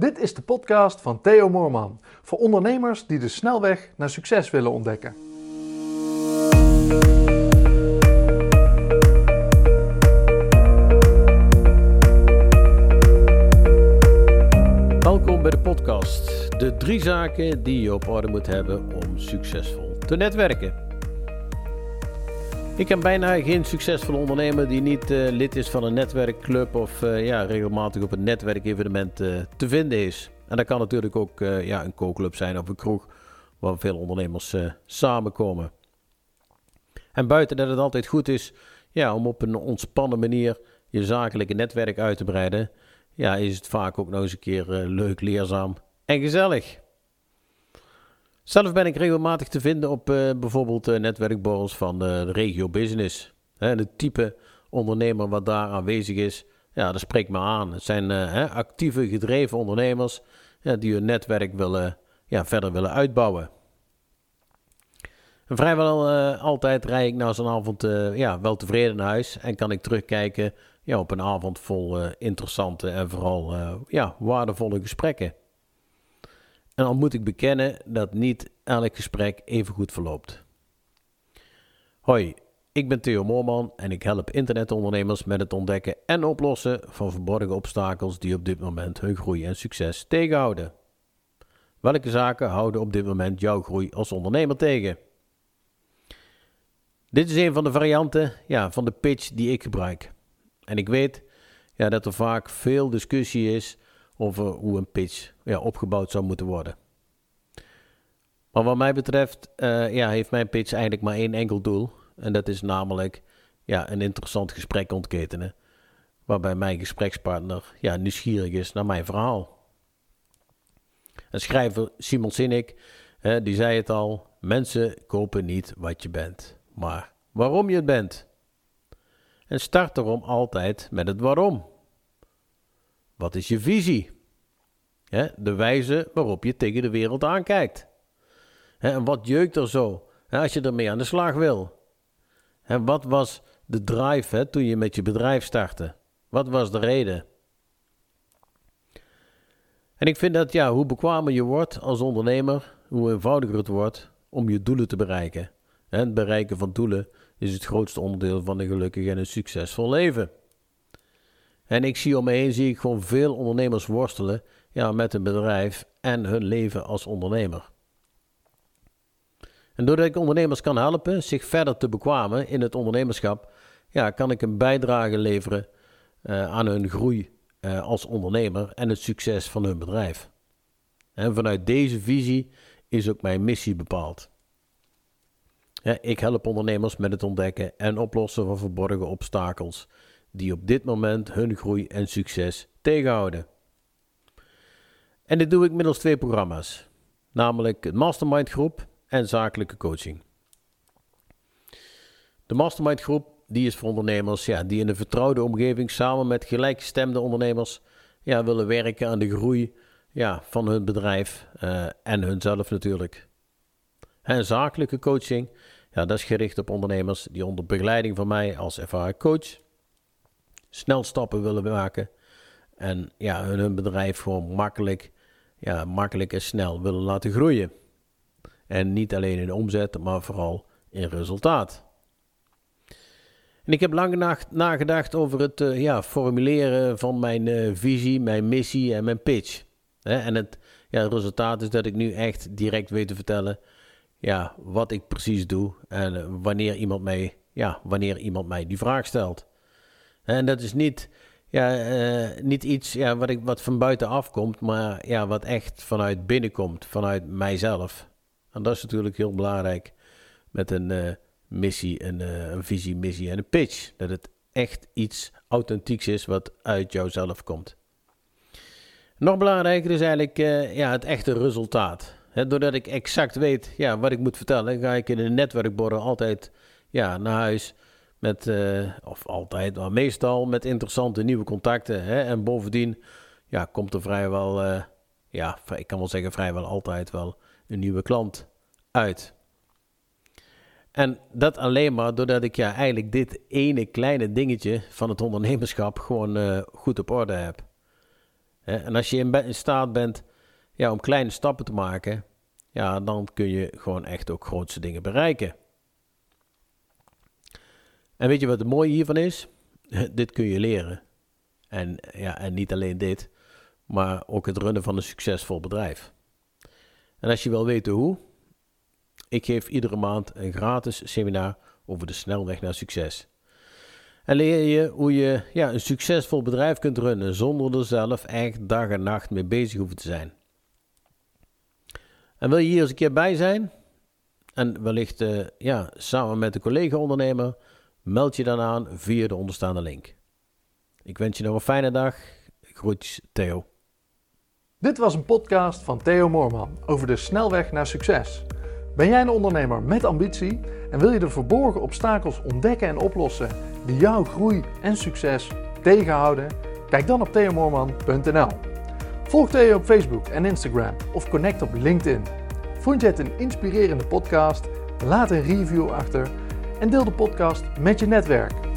Dit is de podcast van Theo Moorman voor ondernemers die de snelweg naar succes willen ontdekken. Welkom bij de podcast. De drie zaken die je op orde moet hebben om succesvol te netwerken. Ik ken bijna geen succesvolle ondernemer die niet eh, lid is van een netwerkclub of eh, ja, regelmatig op een netwerkevenement uh, te vinden is. En dat kan natuurlijk ook ja, een kookclub zijn of een kroeg waar veel ondernemers samenkomen. En buiten dat het altijd goed is ja, om op een ontspannen manier je zakelijke netwerk uit te breiden, ja, is het vaak ook nog eens een keer leuk, leerzaam en gezellig. Zelf ben ik regelmatig te vinden op uh, bijvoorbeeld uh, netwerkborrels van uh, de regio business. Hè, het type ondernemer wat daar aanwezig is, ja, dat spreekt me aan. Het zijn actieve, gedreven ondernemers ja, die hun netwerk willen, ja, verder willen uitbouwen. En vrijwel altijd rij ik na zo'n avond ja, wel tevreden naar huis en kan ik terugkijken ja, op een avond vol interessante en vooral ja, waardevolle gesprekken. En al moet ik bekennen dat niet elk gesprek even goed verloopt. Hoi, ik ben Theo Moorman en ik help internetondernemers met het ontdekken en oplossen van verborgen obstakels die op dit moment hun groei en succes tegenhouden. Welke zaken houden op dit moment jouw groei als ondernemer tegen? Dit is een van de varianten ja, van de pitch die ik gebruik. En ik weet ja, dat er vaak veel discussie is over hoe een pitch ja, opgebouwd zou moeten worden. Maar wat mij betreft uh, ja, heeft mijn pitch eigenlijk maar één enkel doel. En dat is namelijk ja, een interessant gesprek ontketenen. Waarbij mijn gesprekspartner ja, nieuwsgierig is naar mijn verhaal. En schrijver Simon Sinek, die zei het al: mensen kopen niet wat je bent, maar waarom je het bent. En start erom altijd met het waarom. Wat is je visie? de wijze waarop je tegen de wereld aankijkt. en wat jeukt er zo als je ermee aan de slag wil? En wat was de drive toen je met je bedrijf startte? Wat was de reden? En ik vind dat ja, hoe bekwamer je wordt als ondernemer, hoe eenvoudiger het wordt om je doelen te bereiken. En het bereiken van doelen is het grootste onderdeel van een gelukkig en een succesvol leven. En ik zie om me heen zie ik gewoon veel ondernemers worstelen ja, met een bedrijf en hun leven als ondernemer. En doordat ik ondernemers kan helpen zich verder te bekwamen in het ondernemerschap, ja, kan ik een bijdrage leveren uh, aan hun groei uh, als ondernemer en het succes van hun bedrijf. En vanuit deze visie is ook mijn missie bepaald. Ik help ondernemers met het ontdekken en oplossen van verborgen obstakels die op dit moment hun groei en succes tegenhouden. En dit doe ik middels twee programma's, namelijk het Mastermind groep en zakelijke coaching. De Mastermind groep die is voor ondernemers ja, die in een vertrouwde omgeving samen met gelijkgestemde ondernemers ja, willen werken aan de groei ja, van hun bedrijf uh, en hunzelf natuurlijk. En zakelijke coaching, ja, dat is gericht op ondernemers die onder begeleiding van mij als ervaren coach snel stappen willen maken en ja, hun bedrijf gewoon makkelijk, ja, makkelijk en snel willen laten groeien. En niet alleen in omzet, maar vooral in resultaat. En ik heb lang nagedacht over het uh, ja, formuleren van mijn uh, visie, mijn missie en mijn pitch. en het, ja, het resultaat is dat ik nu echt direct weet te vertellen ja, wat ik precies doe en uh, wanneer, iemand mij, ja, wanneer iemand mij die vraag stelt. En dat is niet, ja, uh, niet iets ja, wat, ik, wat van buiten afkomt, maar ja, wat echt vanuit binnen komt, vanuit mijzelf. En dat is natuurlijk heel belangrijk met een uh, missie, een, uh, een visie, missie en een pitch. Dat het echt iets authentieks is wat uit jouzelf komt. Nog belangrijker is eigenlijk ja, het echte resultaat. doordat ik exact weet ja, wat ik moet vertellen, ga ik in een netwerkborden altijd ja, naar huis met, uh, of altijd, maar meestal met interessante nieuwe contacten. Hè? En bovendien ja, komt er vrijwel, uh, ja, ik kan wel zeggen vrijwel altijd wel een nieuwe klant uit. En dat alleen maar doordat ik ja eigenlijk dit ene kleine dingetje van het ondernemerschap gewoon uh, goed op orde heb. En als je in staat bent ja, om kleine stappen te maken, ja, dan kun je gewoon echt ook grootste dingen bereiken. En weet je wat het mooie hiervan is? dit kun je leren. En, ja, en niet alleen dit, maar ook het runnen van een succesvol bedrijf. En als je wil weten hoe, ik geef iedere maand een gratis seminar over de snelweg naar succes. En leer je hoe je ja, een succesvol bedrijf kunt runnen zonder er zelf echt dag en nacht mee bezig hoeven te zijn. En wil je hier eens een keer bij zijn? En wellicht uh, ja, samen met een collega-ondernemer, meld je dan aan via de onderstaande link. Ik wens je nog een fijne dag. Groetjes, Theo. Dit was een podcast van Theo Moorman over de snelweg naar succes. Ben jij een ondernemer met ambitie en wil je de verborgen obstakels ontdekken en oplossen die jouw groei en succes tegenhouden? Kijk dan op theomoorman.nl. Volg Theo op Facebook en Instagram of connect op LinkedIn. Vond je het een inspirerende podcast? Laat een review achter en deel de podcast met je netwerk.